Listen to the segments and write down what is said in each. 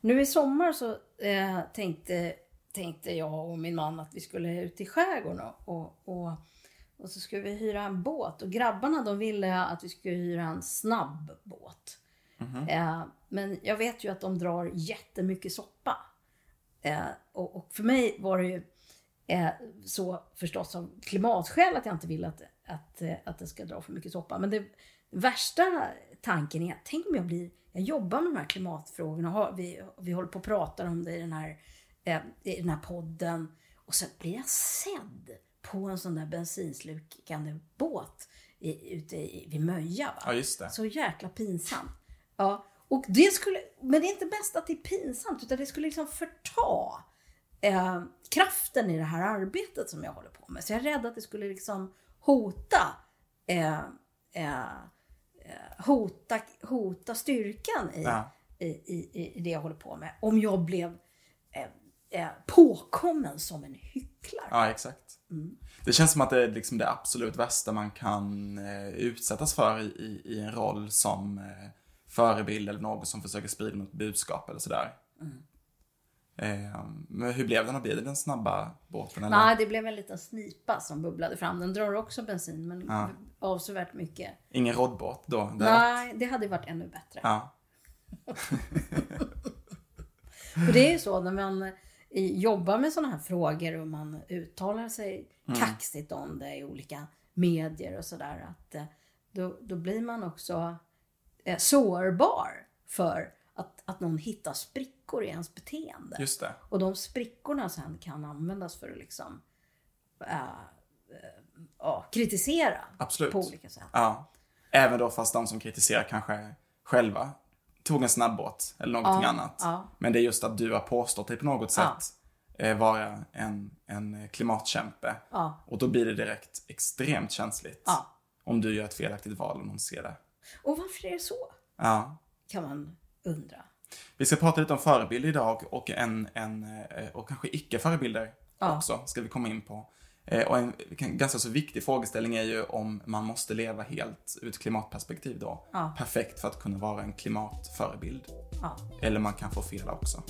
Nu i sommar så eh, tänkte, tänkte jag och min man att vi skulle ut i skärgården och, och, och, så skulle vi hyra en båt. Och grabbarna de ville att vi skulle hyra en snabb båt. Eh, men jag vet ju att de drar jättemycket soppa. Eh, och, och för mig var det ju eh, så förstås av klimatskäl att jag inte vill att, att, att det ska dra för mycket soppa. Men det värsta tanken är, tänk om jag blir, jag jobbar med de här klimatfrågorna, vi, vi håller på och pratar om det i den här, eh, i den här podden och sen blir jag sedd på en sån där bensinslukande båt i, ute i, vid Möja. Va? Ja, just det. Så jäkla pinsamt. Ja, och det skulle, men det är inte bäst att det är pinsamt utan det skulle liksom förta eh, kraften i det här arbetet som jag håller på med. Så jag är rädd att det skulle liksom hota eh, eh, hota, hota styrkan i, Ja. i, i, i det jag håller på med. Om jag blev eh, eh, påkommen som en hycklare. Ja, exakt. Det känns som att det är liksom det absolut värsta man kan eh, utsättas för i, i, i en roll som eh, förebild eller någon som försöker sprida något budskap eller sådär. Eh, men hur blev den? Har blivit den snabba båten? Eller? Nej, det blev en liten snipa som bubblade fram. Den drar också bensin, men Ja. avsevärt mycket. Ingen roddbåt då? Det- Nej, det hade varit ännu bättre. Ja. För det är ju så när man eh, jobbar med sådana här frågor och man uttalar sig Mm. kaxigt om det i olika medier och sådär. Att eh, då, då blir man också eh, sårbar för att, att någon hittar sprickor i ens beteende. Just det. Och de sprickorna sen kan användas för att liksom äh, äh, ja, kritisera Absolut. på olika sätt. Ja. Även då fast de som kritiserar kanske själva tog en snabbåt eller någonting Ja, annat. ja. Men det är just att du har påstått dig på något Ja. sätt eh, vara en, en klimatkämpe. Ja. Och då blir det direkt extremt känsligt. Ja. Om du gör ett felaktigt val och någon ser det. Och varför är det så? Ja. Kan man undra. Vi ska prata lite om förebilder idag och, en, en, eh, och kanske icke-förebilder Ja. också, ska vi komma in på. Eh, Och en en ganska så viktig frågeställning är ju om man måste leva helt ur ett klimatperspektiv då. Ja. Perfekt för att kunna vara en klimatförebild. Ja. Eller man kan få fel också.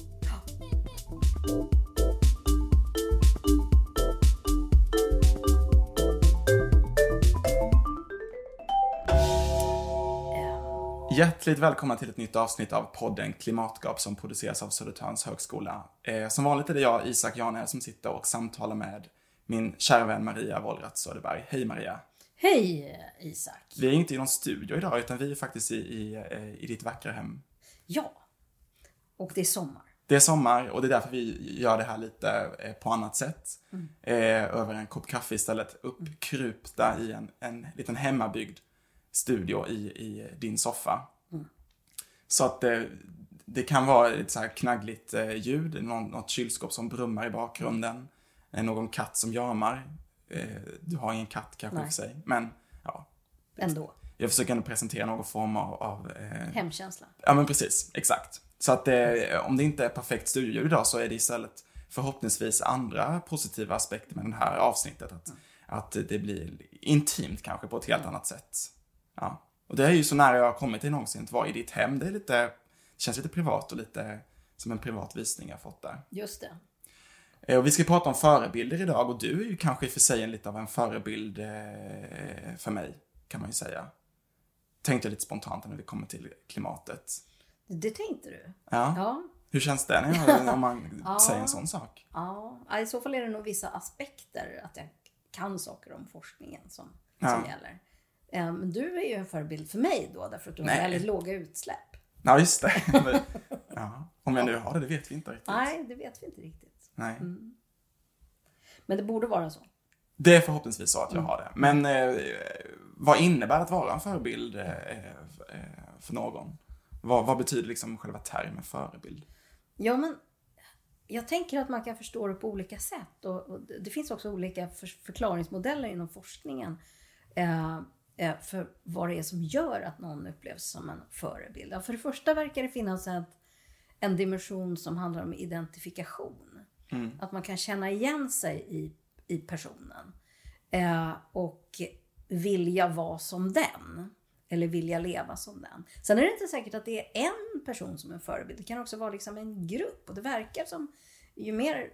Hjärtligt välkomna till ett nytt avsnitt av podden Klimatgap som produceras av Södertörns högskola. Eh, som vanligt är det jag, Isak Janne, som sitter och samtalar med min kära vän Maria Wollratz Söderberg. Hej Maria! Hej Isak. Vi är inte i någon studio idag, utan vi är faktiskt i, i, eh, i ditt vackra hem. Ja. Och det är sommar. Det är sommar och det är därför vi gör det här lite eh, på annat sätt. Eh, över en kopp kaffe istället, uppkrupta i en, en liten hemmabyggd studio i, i din soffa. Så att det, det kan vara ett så här knaggligt eh, ljud, någon, något kylskåp som brummar i bakgrunden, eh, någon katt som jamar. Eh, du har ingen katt kanske Nej. för sig, men ja. Ändå. Jag försöker ändå presentera någon form av, av eh, Hemkänsla. Ja men precis, exakt. Så att eh, om det inte är perfekt studioljud idag så är det istället förhoppningsvis andra positiva aspekter med det här avsnittet. Att, att det blir intimt kanske på ett helt annat sätt. Ja. Och det är ju så nära jag har kommit till någonsin att vara i ditt hem. Det är lite, det känns lite privat och lite som en privat visning jag fått där. Just det. Eh, Och vi ska prata om förebilder idag och du är ju kanske i och för sig en lite av en förebild eh, för mig, kan man ju säga. Tänkte lite spontant när vi kommer till klimatet. Det tänkte du? Ja. Ja. Hur känns det när, jag, man Ja. säger en sån sak? Ja. Ja, I så fall är det nog vissa aspekter att jag kan saker om forskningen som, som gäller. Eh, Men du är ju en förebild för mig då därför att du har Nej. väldigt låga utsläpp. Ja, just det. Ja. Om jag nu har det, det vet vi inte riktigt. Nej, det vet vi inte riktigt. Nej. Men det borde vara så. Det är förhoppningsvis så att Mm. jag har det. Men eh, vad innebär att vara en förebild eh, eh, för någon? Vad, vad betyder liksom själva termen förebild? Ja, men jag tänker att man kan förstå det på olika sätt. Och, och det finns också olika för, förklaringsmodeller inom forskningen eh, för vad det är som gör att någon upplevs som en förebild. Ja, för det första verkar det finnas ett, en dimension som handlar om identifikation. Att man kan känna igen sig i, i personen. Eh, och vilja vara som den. eller vilja leva som den. Sen är det inte säkert att det är en person som är en förebild. Det kan också vara liksom en grupp. Och det verkar som, ju mer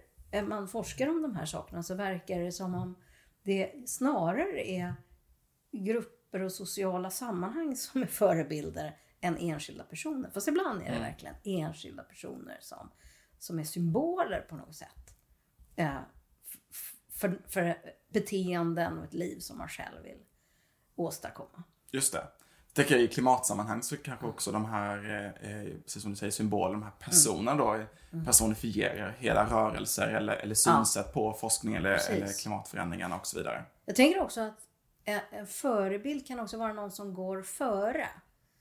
man forskar om de här sakerna så verkar det som om det snarare är grupper och sociala sammanhang som är förebilder än enskilda personer. Fast ibland är det mm. verkligen enskilda personer som, som är symboler på något sätt. Eh, för, för beteenden och ett liv som man själv vill åstadkomma. Just det. Jag tänker i klimatsammanhang så kanske också de här, eh, eh precis som du säger, symboler, de här personerna mm. då mm. personifierar hela rörelser eller, eller synsätt ja. på forskning eller, eller klimatförändringarna och så vidare. Jag tänker också att en förebild kan också vara någon som går före.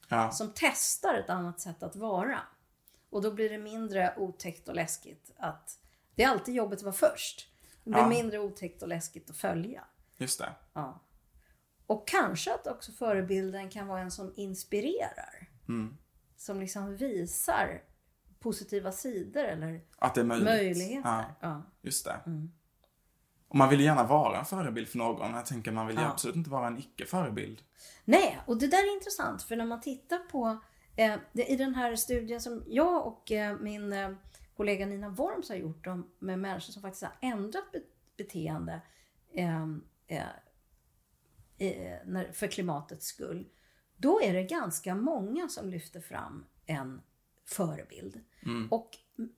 Ja. Som testar ett annat sätt att vara. Och då blir det mindre otäckt och läskigt att det är alltid jobbet att vara först. Det blir ja. mindre otäckt och läskigt att följa. Just det. Ja. Och kanske att också förebilden kan vara en som inspirerar. Mm. Som liksom visar positiva sidor eller att det är möjligt. möjligheter. Ja. Just det. Mm. Och man vill gärna vara en förebild för någon. Jag tänker man vill ja. absolut inte vara en icke-förebild. Nej, och det där är intressant för när man tittar på eh, det, i den här studien som jag och eh, min eh, kollega Nina Worms har gjort om, med människor som faktiskt har ändrat be beteende ehm, eh, när, för klimatets skull. Då är det ganska många som lyfter fram en förebild. Mm. Och,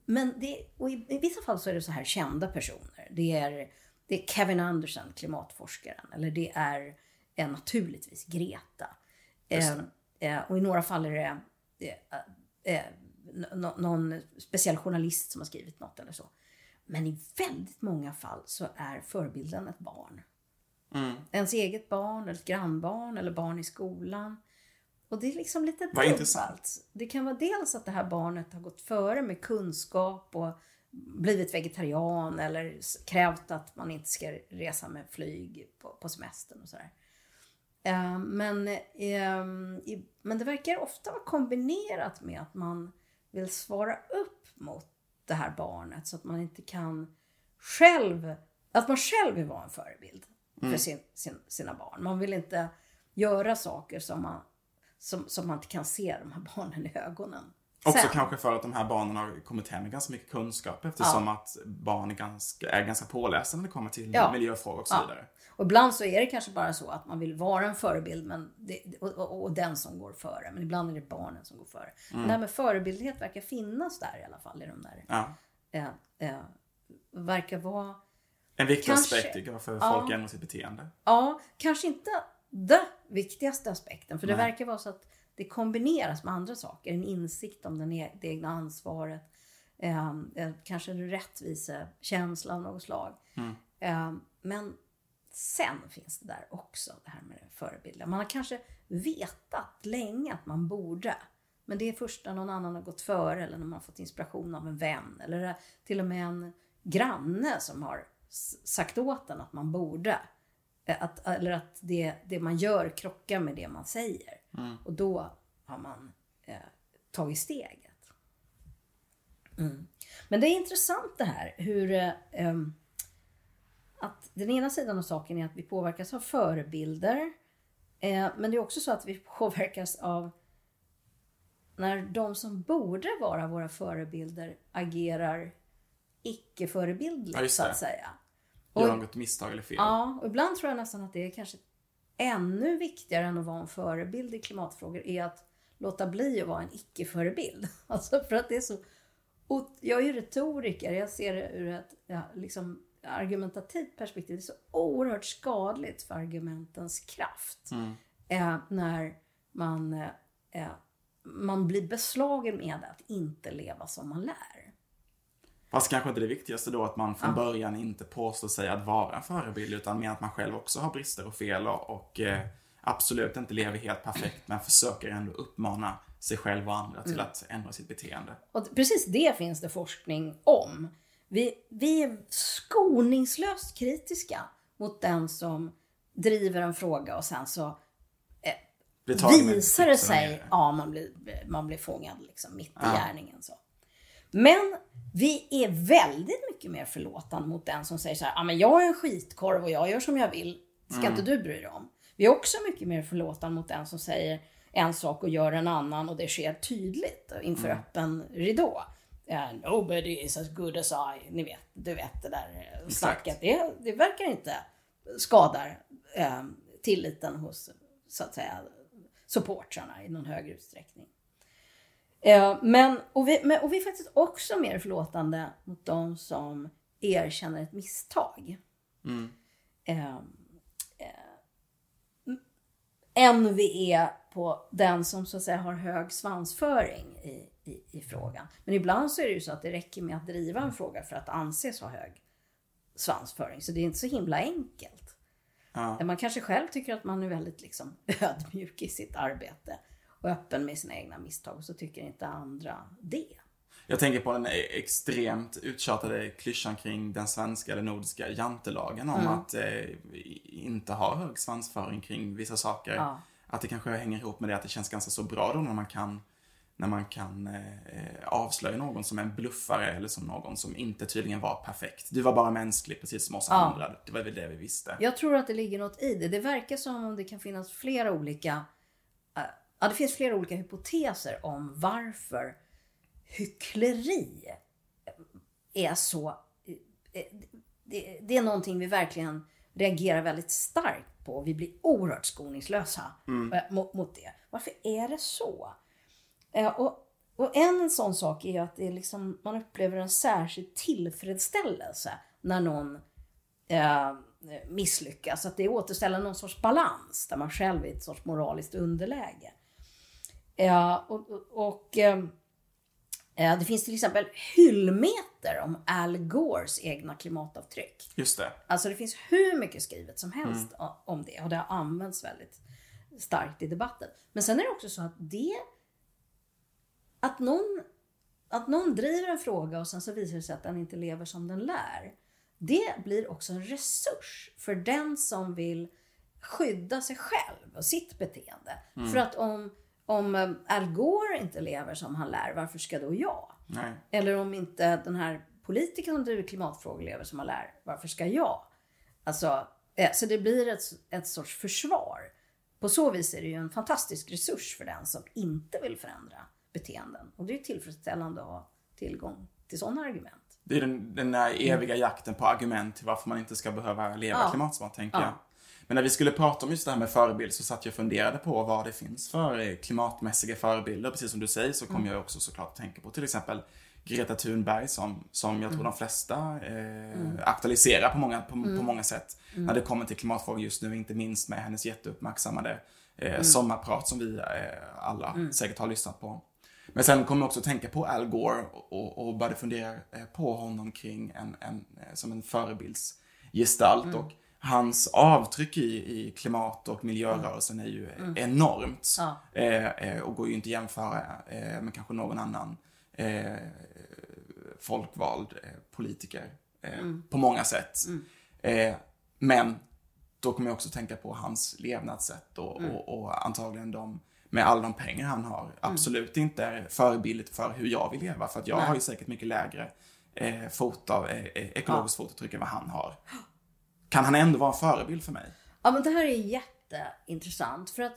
men det, och i, i, vissa fall så är det så här kända personer. Det är, det är Kevin Anderson, klimatforskaren. Eller det är eh, naturligtvis Greta. Eh, eh, och i några fall är det eh, någon speciell journalist som har skrivit något eller så. Men i väldigt många fall så är förebilden ett barn. Mm. Ens eget barn, eller ett grannbarn eller barn i skolan. Och det är liksom lite intressant. Det kan vara dels att det här barnet har gått före med kunskap och blivit vegetarian eller krävt att man inte ska resa med flyg på, på semestern och sådär. Uh, men, i, men det verkar ofta vara kombinerat med att man vill svara upp mot det här barnet så att man inte kan själv, att man själv vill vara en förebild mm. för sin, sin, sina barn. Man vill inte göra saker som man, som, som man inte kan se de här barnen i ögonen. Också Sen. kanske för att de här barnen har kommit hem med ganska mycket kunskap eftersom ja. att barn är ganska, är ganska pålästa när det kommer till ja. miljöfrågor och så ja. vidare. Och ibland så är det kanske bara så att man vill vara en förebild men det, och, och, och, den som går före. Men ibland är det barnen som går före. Mm. Men det här med förebildlighet verkar finnas där i alla fall i de där. Ja. Eh, eh, verkar vara... En viktig kanske, aspekt tycker jag för ja, folk ändrar sitt beteende. Ja, kanske inte den viktigaste aspekten. För Nej. det verkar vara så att det kombineras med andra saker. En insikt om den e det egna ansvaret. Ehm, eh, kanske en rättvisekänsla av något slag. Mm. Eh, men sen finns det där också det här med det förebilden. Man har kanske vetat länge att man borde. Men det är först när någon annan har gått före eller när man har fått inspiration av en vän. Eller till och med en granne som har sagt åt en att man borde. Eh, att, eller att det, det man gör krockar med det man säger. Mm. Och då har man eh, tagit steget. Mm. Men det är intressant det här hur eh, att den ena sidan av saken är att vi påverkas av förebilder. Eh, men det är också så att vi påverkas av när de som borde vara våra förebilder agerar icke-förebildligt ja, så att säga. Gör något misstag eller fel. Ja, och ibland tror jag nästan att det är kanske ännu viktigare än att vara en förebild i klimatfrågor är att låta bli att vara en icke-förebild. Alltså för att det är så... Jag är ju retoriker, jag ser det ur ett ja, liksom, argumentativt perspektiv. Det är så oerhört skadligt för argumentens kraft. Mm. Eh, när man, eh, man blir beslagen med att inte leva som man lär. Fast kanske inte det viktigaste då att man från ja. början inte påstår sig att vara en förebild utan mer att man själv också har brister och fel och, och eh, absolut inte lever helt perfekt men försöker ändå uppmana sig själv och andra till mm. att ändra sitt beteende. Och precis det finns det forskning om. Vi, vi är skoningslöst kritiska mot den som driver en fråga och sen så eh, visar det sig, ja man blir, man blir fångad liksom mitt i ja. gärningen. Så. Men vi är väldigt mycket mer förlåtande mot den som säger så här, ja men jag är en skitkorv och jag gör som jag vill. Ska mm. inte du bry dig om? Vi är också mycket mer förlåtande mot den som säger, en sak och gör en annan och det sker tydligt inför Mm. öppen ridå. Eh, nobody is as good as I. Ni vet, du vet det där eh, snacket. Det, det verkar inte skadar eh, tilliten hos så att säga supportrarna i någon högre utsträckning. Eh, men, och, vi, men, och vi är faktiskt också mer förlåtande mot de som erkänner ett misstag. Mm. Eh, eh, än vi är på den som så att säga har hög svansföring i, i, i frågan. Men ibland så är det ju så att det räcker med att driva en fråga för att anses ha hög svansföring. Så det är inte så himla enkelt. Ja. Man kanske själv tycker att man är väldigt liksom ödmjuk i sitt arbete och öppen med sina egna misstag. Så tycker inte andra det. Jag tänker på den extremt uttjatade klyschan kring den svenska eller nordiska jantelagen om att eh, inte ha hög svansföring kring vissa saker. Ja. Att det kanske hänger ihop med det att det känns ganska så bra då när man kan när man kan eh, avslöja någon som en bluffare eller som någon som inte tydligen var perfekt. Du var bara mänsklig precis som oss Ja. andra. Det var väl det vi visste. Jag tror att det ligger något i det. Det verkar som om det kan finnas flera olika Ja, det finns flera olika hypoteser om varför hyckleri är så... eh, Det, det är någonting vi verkligen reagerar väldigt starkt på. Vi blir oerhört skoningslösa eh, mot, mot det. Varför är det så? Eh, Och, och en sån sak är ju att det är liksom, man upplever en särskild tillfredsställelse när någon eh, misslyckas. Att det återställer någon sorts balans där man själv är i ett sorts moraliskt underläge. Eh, och och, och eh, det finns till exempel hyllmeter om Al Gores egna klimatavtryck. Just det. Alltså det finns hur mycket skrivet som helst o- om det och det har använts väldigt starkt i debatten. Men sen är det också så att det att någon, att någon driver en fråga och sen så visar det sig att den inte lever som den lär. Det blir också en resurs för den som vill skydda sig själv och sitt beteende. För att om, om eh, Al Gore inte lever som han lär, varför ska då jag? Nej. Eller om inte den här politikern som driver klimatfrågor lever som han lär, varför ska jag? Alltså, eh, så det blir ett, ett sorts försvar. På så vis är det ju en fantastisk resurs för den som inte vill förändra beteenden. Och det är tillfredsställande att ha tillgång till sådana argument. Det är den, den där eviga jakten på argument till varför man inte ska behöva leva Ja. klimatsmart, tänker Ja. jag. Men när vi skulle prata om just det här med förebild så satt jag och funderade på vad det finns för eh, klimatmässiga förebilder. Precis som du säger så Mm. kom jag också såklart att tänka på till exempel Greta Thunberg som, som jag tror Mm. de flesta eh, aktualiserar på många, på, på många sätt. Mm. När det kommer till klimatfrågor just nu, inte minst med hennes jätteuppmärksammade eh, Mm. sommarprat som vi eh, alla säkert har lyssnat på. Men sen kom jag också att tänka på Al Gore och, och började fundera eh, på honom kring en, en, eh, som en förebildsgestalt. Och hans avtryck i, i klimat och miljörörelsen är ju eh, enormt. Ja. Eh, eh, och går ju inte att jämföra eh, med kanske någon annan eh, folkvald eh, politiker eh, på många sätt. Eh, men då kommer jag också tänka på hans levnadssätt och, och, och antagligen de, med alla de pengar han har, absolut inte är förebildet för hur jag vill leva. För att jag Nej. har ju säkert mycket lägre eh, fot av, eh, ekologiskt fotavtryck än vad han har. Kan han ändå vara en förebild för mig? Ja, men det här är jätteintressant. För att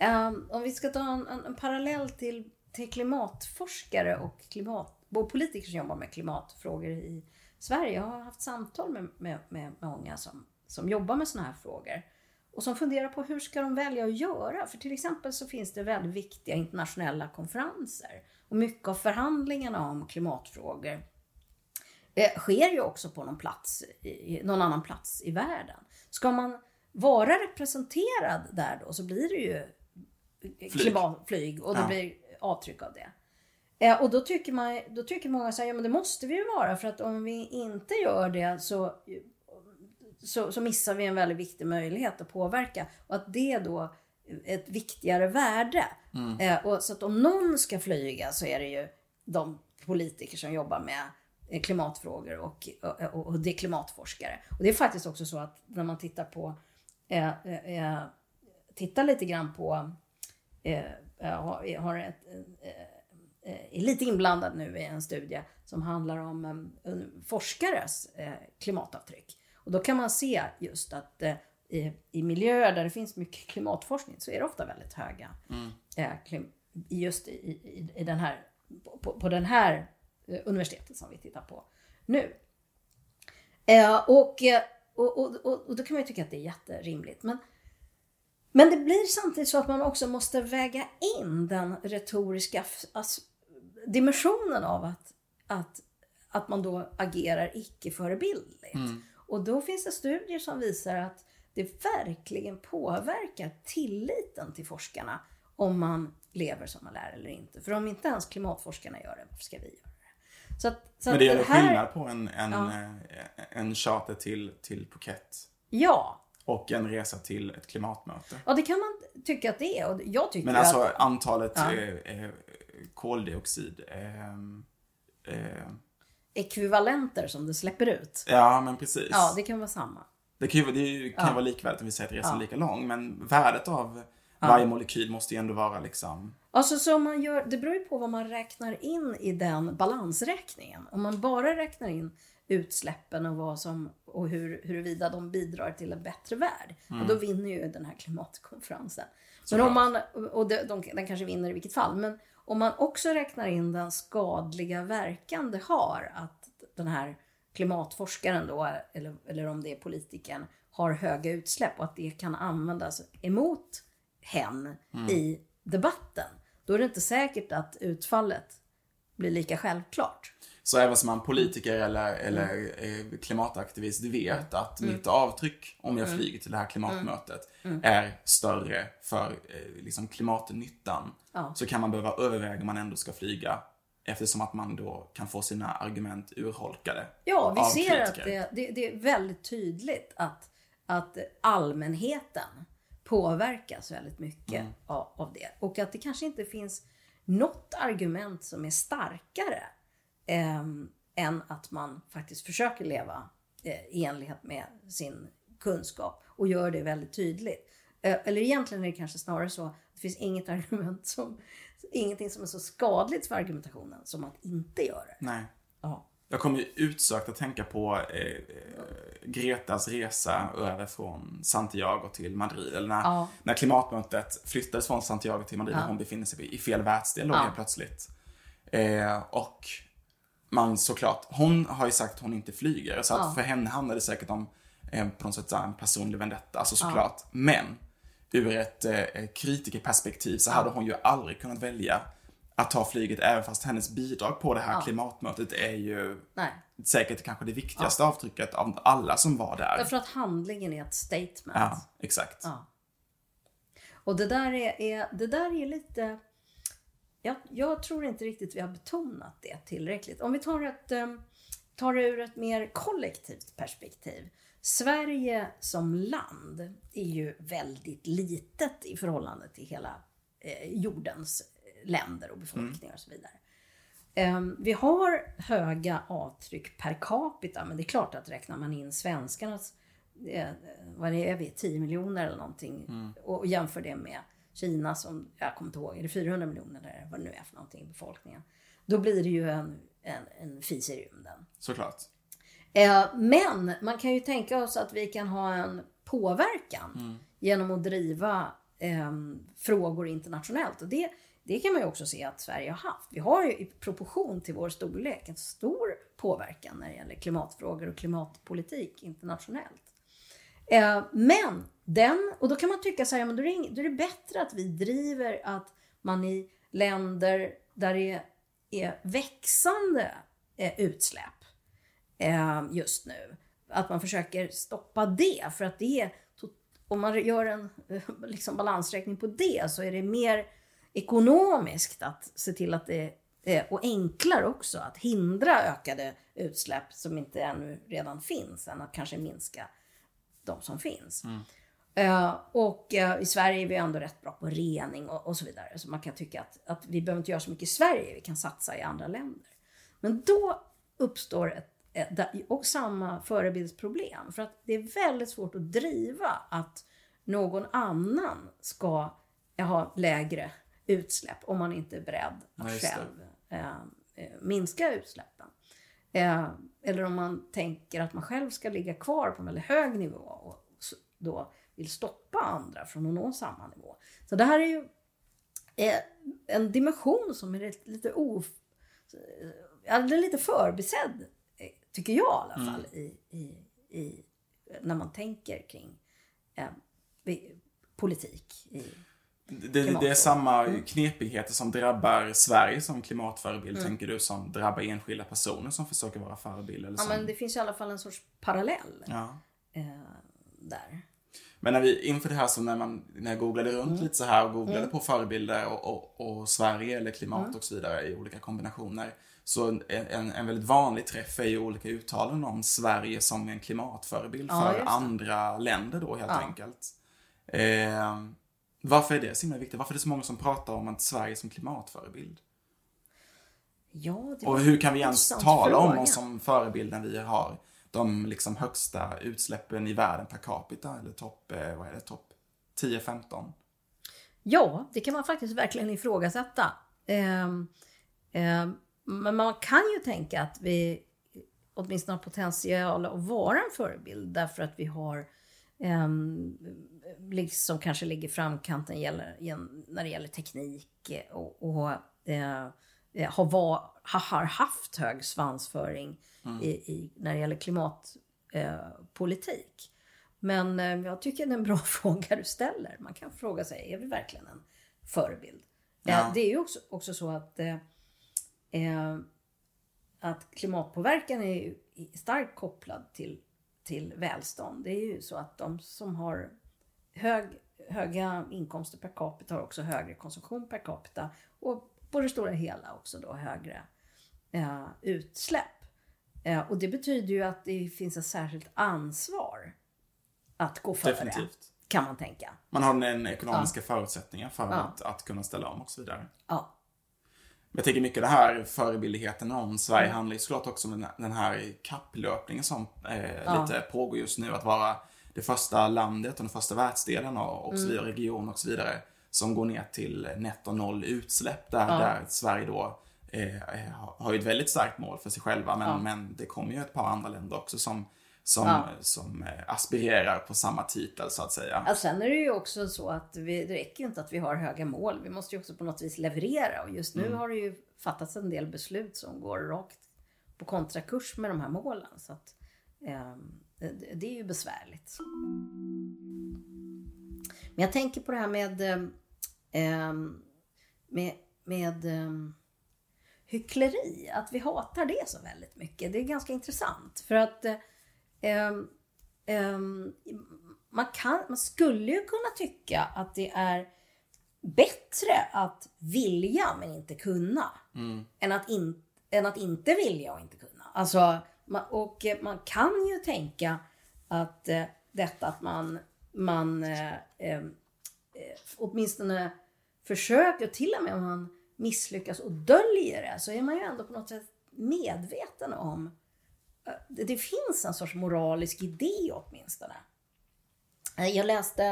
um, om vi ska ta en, en, en parallell till, till klimatforskare och, klimat, både politiker som jobbar med klimatfrågor i Sverige. Jag har haft samtal med, med, med många som, som jobbar med sådana här frågor. Och som funderar på hur ska de välja att göra? För till exempel så finns det väldigt viktiga internationella konferenser. Och mycket av förhandlingarna om klimatfrågor eh, sker ju också på någon, plats, i, någon annan plats i världen. Ska man vara representerad där då så blir det ju flyg och det Ja. blir avtryck av det. Eh, och då tycker, man, då tycker många så här, ja men det måste vi ju vara för att om vi inte gör det så, så, så missar vi en väldigt viktig möjlighet att påverka. Och att det då är ett viktigare värde. Eh, och så att om någon ska flyga så är det ju de politiker som jobbar med klimatfrågor och, och, och det är klimatforskare. Och det är faktiskt också så att när man tittar på eh, eh, eh, tittar lite grann på eh, har, har ett, eh, eh, är lite inblandad nu i en studie som handlar om eh, forskares eh, klimatavtryck. Och då kan man se just att eh, i, i miljöer där det finns mycket klimatforskning så är det ofta väldigt höga. Mm. Eh, just i, i, i den här, på, på den här eh, universitetet som vi tittar på nu. Eh, och, eh, och, och, och, och då kan man ju tycka att det är jätterimligt. Men, men det blir samtidigt så att man också måste väga in den retoriska dimensionen av att, att, att man då agerar icke-förebildligt. Mm. Och då finns det studier som visar att det verkligen påverkar tilliten till forskarna om man lever som man lär eller inte. För om inte ens klimatforskarna gör det, varför ska vi göra? Så att, så Men det det här- skillnad på en, en, Ja. eh, en charter till, till Phuket Ja, och en resa till ett klimatmöte. ja, det kan man tycka att det är. Och jag tycker Men alltså att... antalet Ja. eh, eh, koldioxid. ehm, eh, ekvivalenter som det släpper ut. ja, men precis. Ja, det kan vara samma. Det kan ju, det är kan ju Ja. vara likvärdigt om vi säger att resan är lika lång, men värdet av varje molekyl måste ju ändå vara liksom... Alltså så man gör, det beror ju på vad man räknar in i den balansräkningen. Om man bara räknar in utsläppen och, vad som, och hur, huruvida de bidrar till en bättre värld, och då vinner ju den här klimatkonferensen. Men om man, och de, de, den kanske vinner i vilket fall, men om man också räknar in den skadliga verkan det har att den här klimatforskaren då, eller, eller om det är politikern, har höga utsläpp och att det kan användas emot hen i debatten. Då är det inte säkert att utfallet blir lika självklart. Så även som man politiker eller, Mm. eller eh, klimataktivist vet att mitt avtryck om jag flyger till det här klimatmötet Mm. är större för eh, liksom klimatnyttan. Ja. Så kan man behöva överväga om man ändå ska flyga eftersom att man då kan få sina argument urholkade. Ja, vi ser att det, det, det är väldigt tydligt att, att allmänheten påverkas väldigt mycket av, av det. Och att det kanske inte finns något argument som är starkare ehm, än att man faktiskt försöker leva eh, i enlighet med sin kunskap och gör det väldigt tydligt. Eh, eller egentligen är det kanske snarare så att det finns inget argument som, ingenting som är så skadligt för argumentationen som att inte göra det. Nej. Ja. Jag kommer utsökt att tänka på eh, eh, Gretas resa över från Santiago till Madrid. Eller när, Ja. när klimatmötet flyttades från Santiago till Madrid Ja. och hon befinner sig i fel världsdel då Ja. plötsligt. Eh, och man såklart, hon har ju sagt att hon inte flyger. Så att för henne handlar det säkert om eh, på något sätt en personlig vendetta. Alltså såklart. Men ur ett eh, kritikerperspektiv så hade hon ju aldrig kunnat välja att ta flyget även fast hennes bidrag på det här klimatmötet är ju Nej. säkert kanske det viktigaste avtrycket av alla som var där. Därför att handlingen är ett statement. Ja, exakt. Ja. Och det där är, är, det där är lite... Jag, jag tror inte riktigt vi har betonat det tillräckligt. Om vi tar, ett, um, tar det ur ett mer kollektivt perspektiv. Sverige som land är ju väldigt litet i förhållande till hela eh, jordens länder och befolkningar och så vidare. Ehm, Vi har höga avtryck per capita, men det är klart att räknar man in svenskarnas, eh, vad det är vi, 10 miljoner eller någonting, och jämför det med Kina som, jag kommer inte ihåg, är det 400 miljoner eller vad det nu är för någonting i befolkningen. Då blir det ju en, en, en fis i rymden. Såklart. Eh, Men man kan ju tänka oss att vi kan ha en påverkan genom att driva eh, frågor internationellt. Och det, det kan man ju också se att Sverige har haft. Vi har ju i proportion till vår storlek en stor påverkan när det gäller klimatfrågor och klimatpolitik internationellt. Eh, men den, och då kan man tycka så här, ja, men då är, det, då är det bättre att vi driver att man i länder där det är växande eh, utsläpp eh, just nu. Att man försöker stoppa det. För att det är, om man gör en eh, liksom balansräkning på det så är det mer ekonomiskt att se till att det och enklare också att hindra ökade utsläpp som inte ännu redan finns än att kanske minska de som finns. Eh, och eh, i Sverige är vi ändå rätt bra på rening och, och så vidare. Så man kan tycka att, att vi behöver inte göra så mycket i Sverige, vi kan satsa i andra länder. Men då uppstår ett, ett, och samma förebildsproblem. För att det är väldigt svårt att driva att någon annan ska ha lägre utsläpp om man inte är beredd Ja, att det. själv eh, eh, minska utsläppen. Eh, eller om man tänker att man själv ska ligga kvar på en väldigt hög nivå och då vill stoppa andra från att nå samma nivå. Så det här är ju eh, en dimension som är lite, o, ja, är lite förbisedd, eh, tycker jag i alla fall, mm. i, i, i, när man tänker kring eh, politik. I, det, det, är samma mm. knepigheter som drabbar Sverige som klimatförebild, mm. tänker du, som drabbar enskilda personer som försöker vara förebild? Eller ja, men det finns i alla fall en sorts parallell ja. eh, där. Men när vi, inför det här så när man, när jag googlade runt mm. lite så här och googlade mm. på förebilder och, och, och, Sverige eller klimat mm. och så vidare i olika kombinationer. Så en, en väldigt vanlig träff är ju olika uttalanden om Sverige som en klimatförebild ja, för andra länder då helt enkelt. Eh, varför är det så himla viktigt? Varför är det så många som pratar om att Sverige som klimatförebild? Ja, det och hur kan vi ens tala fråga. om oss som förebild när vi har de liksom högsta utsläppen i världen per capita? Eller topp, eh, vad är det, topp 10-15? Ja, det kan man faktiskt verkligen ifrågasätta. Eh, eh, men man kan ju tänka att vi åtminstone har potential att vara en förebild därför att vi har eh, liksom kanske ligger framkanten när det gäller teknik och, och eh, har, var, har haft hög svansföring mm. i, i, när det gäller klimatpolitik. Eh, Men eh, jag tycker det är en bra fråga du ställer. Man kan fråga sig, är vi verkligen en förebild? Eh, ja. det är ju också, också så att, eh, eh, att klimatpåverkan är starkt kopplad till till välstånd. Det är ju så att de som har hög, höga inkomster per capita har också högre konsumtion per capita och på det stora hela också då högre eh, utsläpp. Eh, och det betyder ju att det finns ett särskilt ansvar att gå före. Definitivt. Kan man tänka. Man har den ekonomiska ja. förutsättningen för ja. att, att kunna ställa om och så vidare. Ja. Jag tänker mycket det här förebildigheten om Sverige mm. handlar ju såklart också om den här kapplöpningen som eh, ja. lite pågår just nu. Att vara det första landet och den första världsdelen och, och så mm. vidare, region och så vidare. Som går ner till netto noll utsläpp där, ja. där Sverige då eh, har ju ett väldigt starkt mål för sig själva. Men, ja. men det kommer ju ett par andra länder också som som, ja. som eh, aspirerar på samma titel så att säga. Ja, sen är det ju också så att vi, det räcker ju inte att vi har höga mål. Vi måste ju också på något vis leverera och just nu mm. har det ju fattats en del beslut som går rakt på kontrakurs med de här målen. Så att, eh, det, det, är ju besvärligt. Men jag tänker på det här med, eh, med, med eh, hyckleri. Att vi hatar det så väldigt mycket. Det är ganska intressant. För att eh, Um, um, man, kan, man skulle ju kunna tycka att det är bättre att vilja men inte kunna. Mm. Än, att in, än att inte vilja och inte kunna. Alltså, man, och man kan ju tänka att eh, detta att man, man eh, eh, åtminstone försöker, till och med om man misslyckas och döljer det, så är man ju ändå på något sätt medveten om Eh, det finns en sorts moralisk idé åtminstone. Eh, jag läste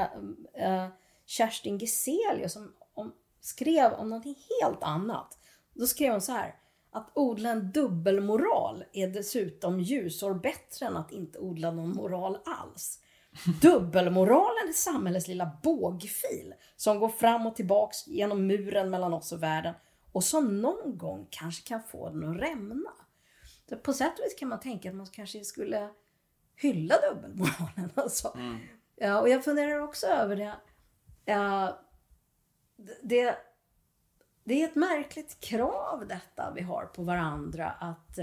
eh, Kerstin Geselius som om, skrev om någonting helt annat. Då skrev hon så här. Att odla en dubbelmoral är dessutom ljusår bättre än att inte odla någon moral alls. Dubbelmoralen är samhällets lilla bågfil som går fram och tillbaks genom muren mellan oss och världen och som någon gång kanske kan få den att rämna. Så på sätt och vis kan man tänka att man kanske skulle hylla dubbelmoralen. Alltså. Mm. Ja, och jag funderar också över det. Ja, det. Det är ett märkligt krav detta vi har på varandra att,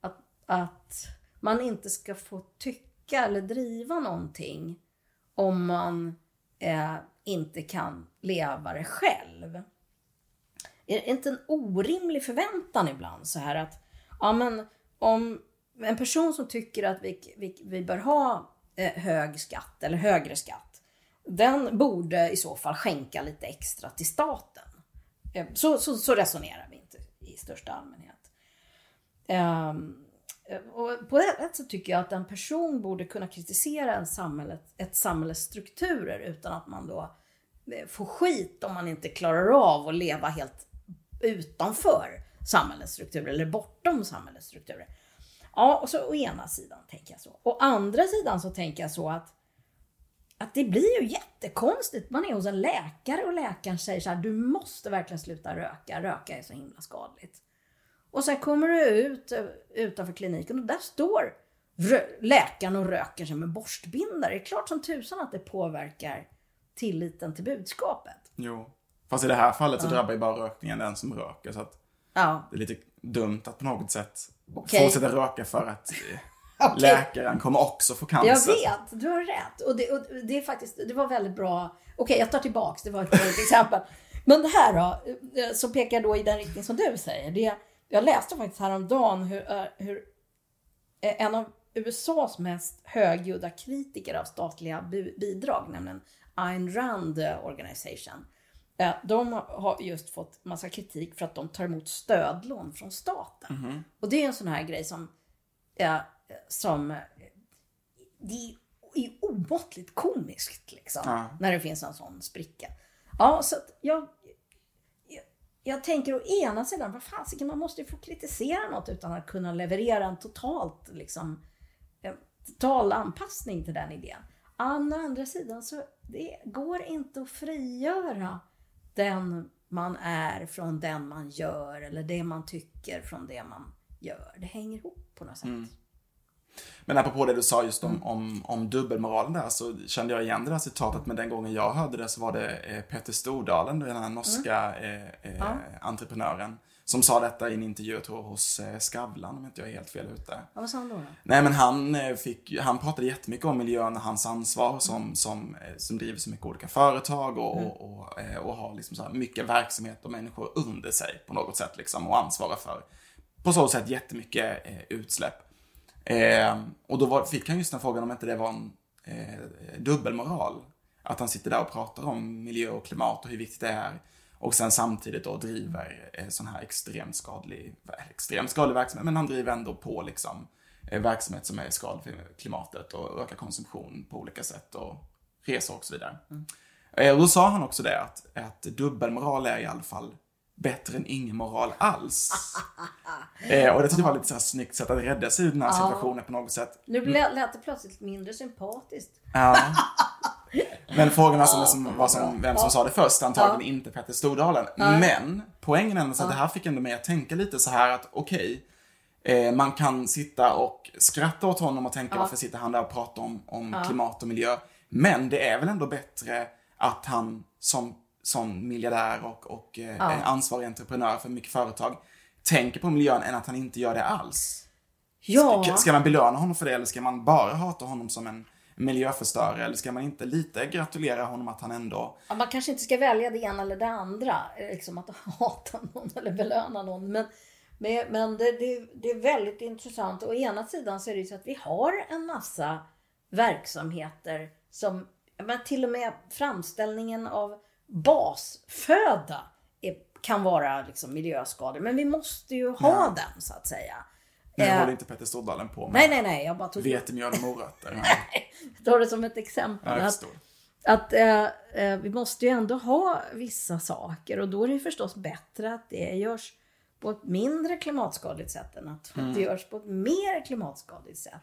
att, att man inte ska få tycka eller driva någonting om man eh, inte kan leva det själv. Är det inte en orimlig förväntan ibland så här att ja men om en person som tycker att vi, vi, vi bör ha eh, hög skatt eller högre skatt, den borde i så fall skänka lite extra till staten. Eh, så, så, så resonerar vi inte i största allmänhet. Um, och på ett sätt så tycker jag att en person borde kunna kritisera en samhället, ett samhälles strukturer utan att man då får skit om man inte klarar av att leva helt utanför samhällets strukturer eller bortom samhällets strukturer. Ja, och så å ena sidan tänker jag så. Å andra sidan så tänker jag så att, att det blir ju jättekonstigt. Man är hos en läkare och läkaren säger så här, du måste verkligen sluta röka. Röka är så himla skadligt. Och sen kommer du ut eh, utanför kliniken och där står läkaren och röker sig med borstbindare. Det är klart som tusan att det påverkar tilliten till budskapet. Jo. Fast i det här fallet så ja. drabbar ju bara rökningen den som röker. Så att ja. det är lite dumt att på något sätt okay. fortsätta röka för att okay. läkaren kommer också få cancer. Jag vet, du har rätt. Och det, och det är faktiskt, det var väldigt bra. Okej, okay, jag tar tillbaks, det var ett dåligt exempel. Men det här då, eh, så pekar då i den riktning som du säger. Det, jag läste faktiskt häromdagen hur, eh, hur eh, en av USAs mest högljudda kritiker av statliga bidrag, nämligen Ayn Rand Organization. De har just fått massa kritik för att de tar emot stödlån från staten. Mm. Och det är en sån här grej som, som det är omåttligt komiskt liksom. Ja. När det finns en sån spricka. Ja, så att jag, jag, jag tänker å ena sidan, vad fasiken, man måste ju få kritisera något utan att kunna leverera en totalt liksom total anpassning till den idén. Å andra sidan så det går inte att frigöra den man är från den man gör eller det man tycker från det man gör. Det hänger ihop på något sätt. Mm. Men apropå det du sa just om, mm. om, om dubbelmoralen där så kände jag igen det där citatet men den gången jag hörde det så var det eh, Peter Stordalen, den här norska mm. eh, eh, ja. entreprenören som sa detta i en intervju, jag tror hos eh, Skavlan om inte jag är helt fel ute. Ja, vad sa han då, då? Nej men han, eh, fick, han pratade jättemycket om miljön och hans ansvar som, mm. som, som driver så mycket olika företag och, mm. och, och, och, har liksom så mycket verksamhet och människor under sig på något sätt liksom och ansvarar för på så sätt jättemycket utsläpp. Eh, och då var, fick han just den frågan om inte det var en eh, dubbelmoral. Att han sitter där och pratar om miljö och klimat och hur viktigt det är och sen samtidigt då driver eh, sån här extremt skadlig, extremt skadlig verksamhet, men han driver ändå på liksom eh, verksamhet som är skadlig för klimatet och ökar konsumtion på olika sätt och resor och så vidare. Mm. Eh, och då sa han också det att, att dubbelmoral är i alla fall bättre än ingen moral alls. eh, och det tyckte jag var lite så här snyggt sätt att rädda sig ur den här situationen på något sätt. Nu lät det plötsligt mindre sympatiskt. Ja. Men frågan var som, som, var som vem som sa det först, antagligen inte Petter Stordalen. Men poängen är att det här fick ändå mig att tänka lite så här att okej, okay, eh, man kan sitta och skratta åt honom och tänka varför sitter han där och pratar om, om klimat och miljö. Men det är väl ändå bättre att han som, som miljardär och, och eh, ansvarig entreprenör för mycket företag tänker på miljön än att han inte gör det alls. Ja. Ska, ska man belöna honom för det eller ska man bara hata honom som en miljöförstörare? Eller ska man inte lite gratulera honom att han ändå... Ja, man kanske inte ska välja det ena eller det andra. Liksom att hata någon eller belöna någon. Men, men, men det, det, det, är väldigt intressant. Å ena sidan så är det ju så att vi har en massa verksamheter som, men till och med framställningen av basföda är, kan vara liksom miljöskador. Men vi måste ju ha ja. den så att säga. Nu eh, håller inte Petter Stordalen på med nej, nej, nej, jag bara tog vetemjöl och morötter. jag tar det som ett exempel. Ja, att att eh, eh, vi måste ju ändå ha vissa saker och då är det förstås bättre att det görs på ett mindre klimatskadligt sätt än att mm. det görs på ett mer klimatskadligt sätt.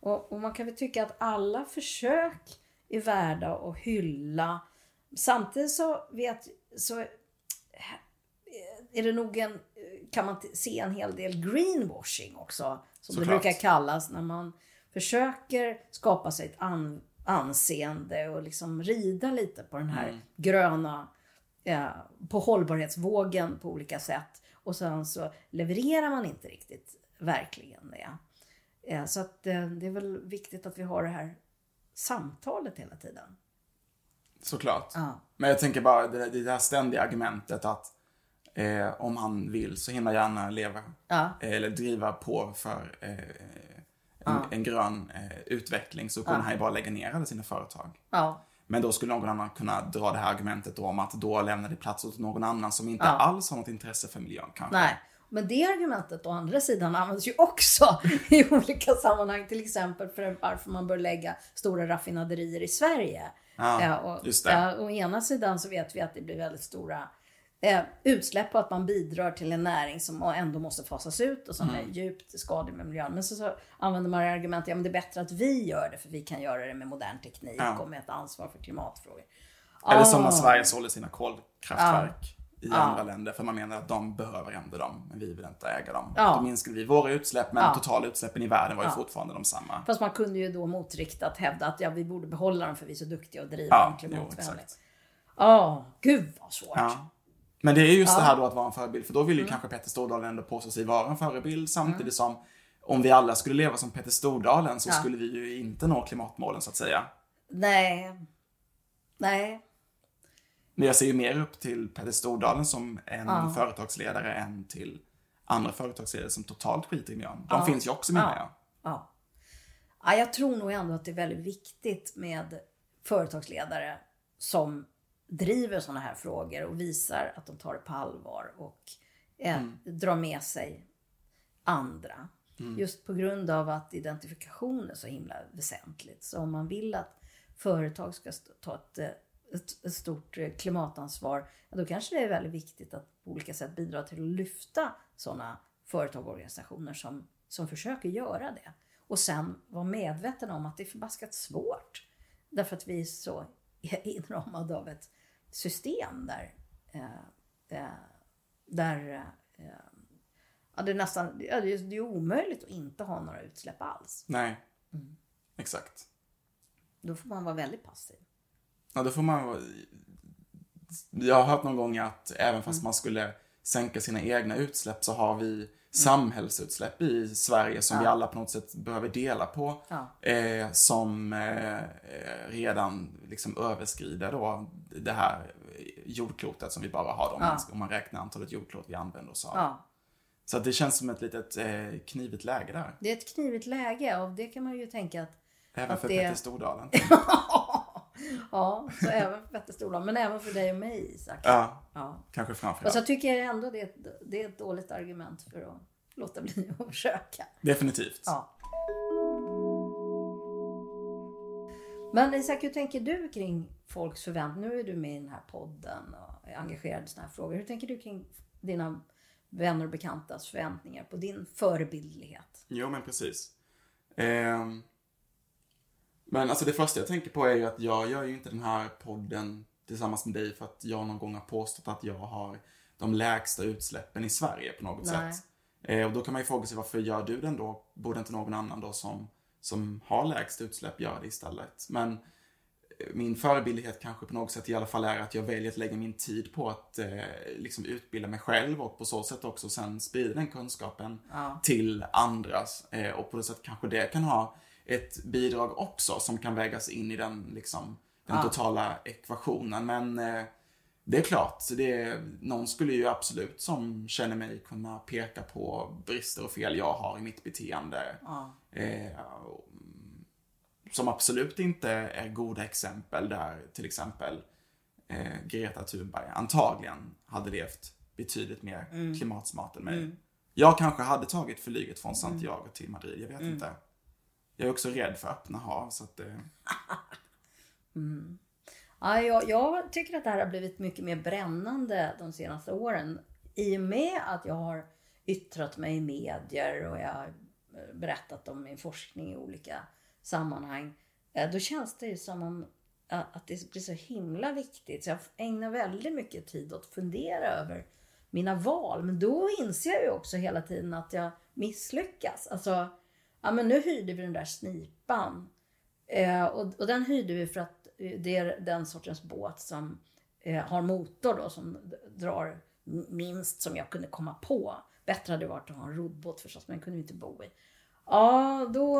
Och, och, man kan väl tycka att alla försök är värda att hylla. Samtidigt så vet så är det nog en, kan man se en hel del greenwashing också. Som Såklart. det brukar kallas när man försöker skapa sig ett an, anseende och liksom rida lite på den här mm. gröna, eh, på hållbarhetsvågen på olika sätt. Och sen så levererar man inte riktigt verkligen det. Eh, så att eh, det är väl viktigt att vi har det här samtalet hela tiden. Såklart. Ja. Men jag tänker bara det, det där ständiga argumentet att eh, om han vill så himla gärna leva ja. eh, eller driva på för eh, en, ja. en, grön eh, utveckling så kunde han ju bara lägga ner alla sina företag. Men då skulle någon annan kunna dra det här argumentet om att då lämnar det plats åt någon annan som inte alls har något intresse för miljön kanske. Nej. Men det argumentet å andra sidan används ju också i olika sammanhang. Till exempel för varför man bör lägga stora raffinaderier i Sverige. Ja, och, just det. å ena sidan så vet vi att det blir väldigt stora eh, utsläpp och att man bidrar till en näring som ändå måste fasas ut och som Mm. är djupt skadlig med miljön. Men så, så använder man argumentet, ja men det är bättre att vi gör det för vi kan göra det med modern teknik Ja. och med ett ansvar för klimatfrågor. Eller som när Ah. Sverige sålde sina kolkraftverk i andra länder för man menar att de behöver ändå dem, men vi vill inte äga dem. Ja. Då minskade vi våra utsläpp, men Ja. totala utsläppen i världen var ju fortfarande de samma. Fast man kunde ju då motriktat hävda att ja, vi borde behålla dem för vi är så duktiga och driver Ja, dem klimatvänligt. Ja, gud vad svårt. Ja. Men det är just det här då att vara en förebild, för då vill ju kanske Petter Stordalen ändå påstå sig vara en förebild samtidigt som om vi alla skulle leva som Petter Stordalen så Ja. skulle vi ju inte nå klimatmålen så att säga. Nej. Nej. Men jag ser ju mer upp till Petter Stordalen som en Ja. företagsledare än till andra företagsledare som totalt skiter i miljön. De finns ju också menar jag. Ja. ja. Jag tror nog ändå att det är väldigt viktigt med företagsledare som driver sådana här frågor och visar att de tar det på allvar och eh, drar med sig andra. Just på grund av att identifikation är så himla väsentligt. Så om man vill att företag ska ta ett, eh, ett, stort eh, klimatansvar, då kanske det är väldigt viktigt att på olika sätt bidra till att lyfta sådana företag och organisationer som, som försöker göra det. Och sen vara medveten om att det är förbaskat svårt. Därför att vi är så inramade av ett system där, eh, eh, där eh, ja, det, är nästan, det, är, det är omöjligt att inte ha några utsläpp alls. Nej. Mm. Exakt. Då får man vara väldigt passiv. Ja, då får man... Jag har hört någon gång att även Mm. fast man skulle sänka sina egna utsläpp så har vi samhällsutsläpp i Sverige som vi alla på något sätt behöver dela på. Ja. Eh, som eh, redan liksom överskrider då det här jordklotet som vi bara har om, Ja. man, om man räknar antalet jordklot vi använder oss av. Ja. Så det känns som ett litet eh, knivigt läge där. Det är ett knivigt läge och det kan man ju tänka att Även Att för det- Petter Stordalen. Ja, så även för Petter Stordalen, men även för dig och mig Isak. ja, Ja. kanske Fast framförallt. jag tycker ändå det är, ett, det är ett dåligt argument för att låta bli att försöka. Definitivt. Ja. Men Isak, hur tänker du kring folks förväntningar? Nu är du med i den här podden och är engagerad i såna här frågor. Hur tänker du kring dina vänner och bekantas förväntningar på din förebildlighet? Jo, men precis. Ehm, men alltså det första jag tänker på är ju att jag gör ju inte den här podden tillsammans med dig för att jag någon gång har påstått att jag har de lägsta utsläppen i Sverige på något Nej. sätt. Eh, och då kan man ju fråga sig varför gör du den då? Borde inte någon annan då som, som har lägst utsläpp göra det istället? Men eh, min förebildlighet kanske på något sätt i alla fall är att jag väljer att lägga min tid på att eh, liksom utbilda mig själv och på så sätt också sen sprida den kunskapen Ja. till andras. Eh, och på det sättet kanske det kan ha ett bidrag också som kan vägas in i den, liksom, den Ja. totala ekvationen. Men eh, det är klart, det, någon skulle ju absolut som känner mig kunna peka på brister och fel jag har i mitt beteende. Ja. Eh, mm, som absolut inte är goda exempel där till exempel eh, Greta Thunberg antagligen hade levt betydligt mer Mm. klimatsmart än mig. Jag kanske hade tagit flyget från Santiago Mm. till Madrid, jag vet inte. Jag är också rädd för öppna hav, så att eh, mm. Ja, jag, jag tycker att det här har blivit mycket mer brännande de senaste åren. I och med att jag har yttrat mig i medier och jag har eh, berättat om min forskning i olika sammanhang. Eh, då känns det ju som om eh, att det blir så himla viktigt. Så jag ägnar väldigt mycket tid åt att fundera över mina val. Men då inser jag ju också hela tiden att jag misslyckas. Alltså, ja men nu hyrde vi den där snipan. Eh, och, och den hyrde vi för att eh, det är den sortens båt som eh, har motor då som drar minst som jag kunde komma på. Bättre hade det varit att ha en roddbåt förstås, men den kunde vi inte bo i. Ja, då,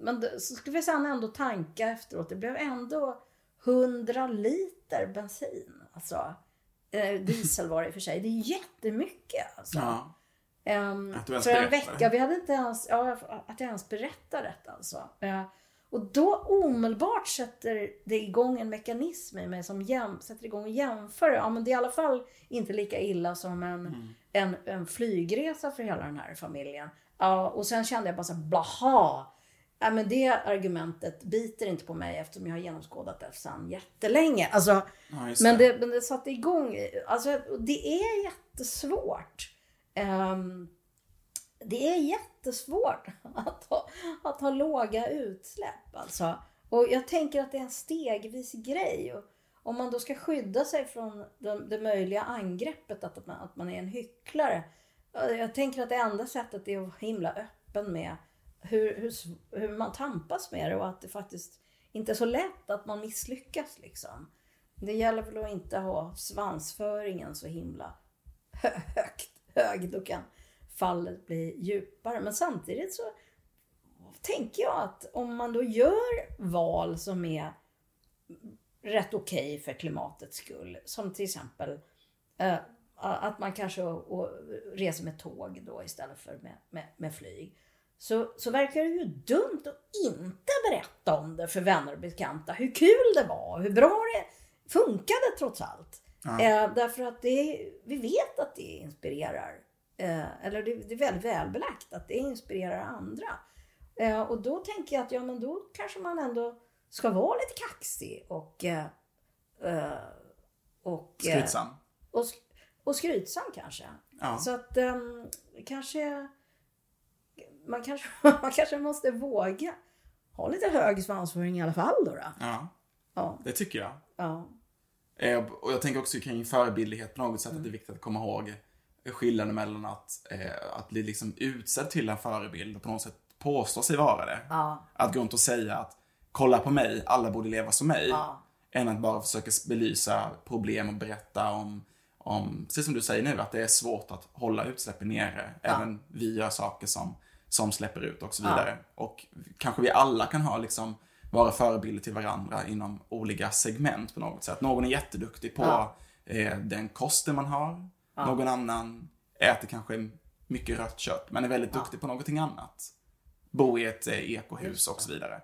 men då, så skulle vi sen ändå tanka efteråt. Det blev ändå 100 liter bensin. Alltså, eh, diesel var det i och för sig. Det är jättemycket alltså. ja. Ehm, Att du ens för en berättar vecka. Vi hade inte ens, ja, att jag ens berättar detta alltså. Eh, och då omedelbart sätter det igång en mekanism i mig som jäm, sätter igång och jämför. Ja, men det är i alla fall inte lika illa som en, Mm. en, en flygresa för hela den här familjen. Ja, och sen kände jag bara så här, blaha. ja, men det argumentet biter inte på mig eftersom jag har genomskådat det sedan jättelänge. Alltså, Ja, men, det. men det satte igång. Alltså, det är jättesvårt. Um, det är jättesvårt att ha, att ha låga utsläpp. Alltså. Och jag tänker att det är en stegvis grej. Och om man då ska skydda sig från det, det möjliga angreppet att man, att man är en hycklare. Jag tänker att det enda sättet är att vara himla öppen med hur, hur, hur man tampas med det och att det faktiskt inte är så lätt att man misslyckas. Liksom. Det gäller väl att inte ha svansföringen så himla högt, hög. Då kan fallet bli djupare. Men samtidigt så tänker jag att om man då gör val som är rätt okej för klimatets skull. Som till exempel eh, att man kanske och, reser med tåg då istället för med, med, med flyg. Så, så verkar det ju dumt att inte berätta om det för vänner och bekanta. Hur kul det var, hur bra det funkade trots allt. Ja. Eh, därför att det, vi vet att det inspirerar. Eh, eller det, det är väldigt välbelagt att det inspirerar andra. Eh, och då tänker jag att ja, men då kanske man ändå ska vara lite kaxig och, eh, eh, och, eh, Skrytsam. och, och skrytsam kanske. Ja. Så att ehm, kanske man, kanske man kanske måste våga ha lite hög svansföring i alla fall då. då. ja, Ja, det tycker jag. ja, Eh, och jag tänker också kring förebildlighet på något sätt Mm. att det är viktigt att komma ihåg skillnaden mellan att, eh, att bli liksom utsedd till en förebild och på något sätt påstå sig vara det. ja, Att gå runt och säga att kolla på mig, alla borde leva som mig. ja. Än att bara försöka belysa problem och berätta om, om, precis som du säger nu, att det är svårt att hålla utsläppen nere. Även vi gör saker som, som släpper ut och så vidare. Och kanske vi alla kan ha liksom, vara förebilder till varandra inom olika segment på något sätt. Någon är jätteduktig på Ja. eh, den kosten man har. Någon annan äter kanske mycket rött kött, men är väldigt duktig på någonting annat. Bo i ett eh, ekohus och så vidare.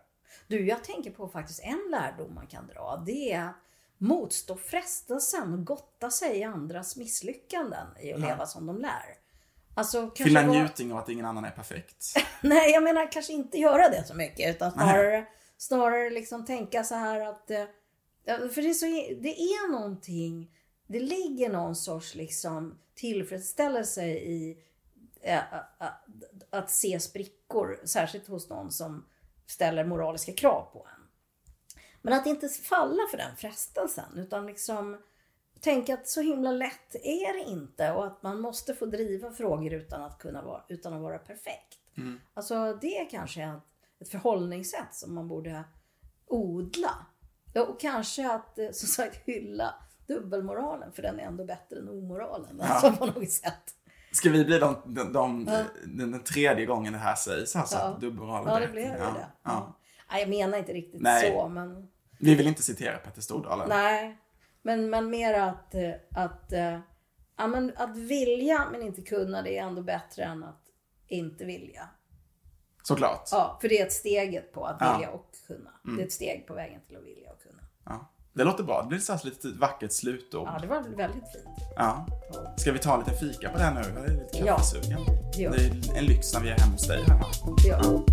Du, jag tänker på faktiskt en lärdom man kan dra. Det är att motstå frestelsen och gotta sig i andras misslyckanden i att leva som de lär. Alltså, Finna njutning av att ingen annan är perfekt. Nej, jag menar kanske inte göra det så mycket utan snarare, snarare liksom tänka så här att... eh, För det är, så, det är någonting, det ligger någon sorts liksom tillfredsställelse i eh, att, att se sprickor, särskilt hos någon som ställer moraliska krav på en. Men att inte falla för den frestelsen utan liksom tänka att så himla lätt är det inte och att man måste få driva frågor utan att kunna vara, utan att vara perfekt. Alltså det är kanske ett, förhållningssätt som man borde odla. Ja, och kanske att eh, som sagt hylla dubbelmoralen för den är ändå bättre än omoralen. Alltså på något sätt. Ska vi bli de, de, de, den, den tredje gången det här sägs? Alltså Ja. att dubbelmoral är Ja, det blev ju ja. det. Ja. Nej, jag menar inte riktigt Nej. så men Vi vill inte citera Petter Stordalen. Nej, men, men mer att, eh, att, eh, ja, men att vilja men inte kunna det är ändå bättre än att inte vilja. Såklart. Ja, för det är ett steget på att Ja. vilja och kunna. Det är ett steg på vägen till att vilja och kunna. Ja. Det låter bra. Det blir här lite vackert slutord. Ja, det var väldigt fint. Ja. Ska vi ta lite fika på det här nu? Jag är lite Ja. kaffesugen. Det gör Det är en lyx när vi är hemma hos dig här. Vi.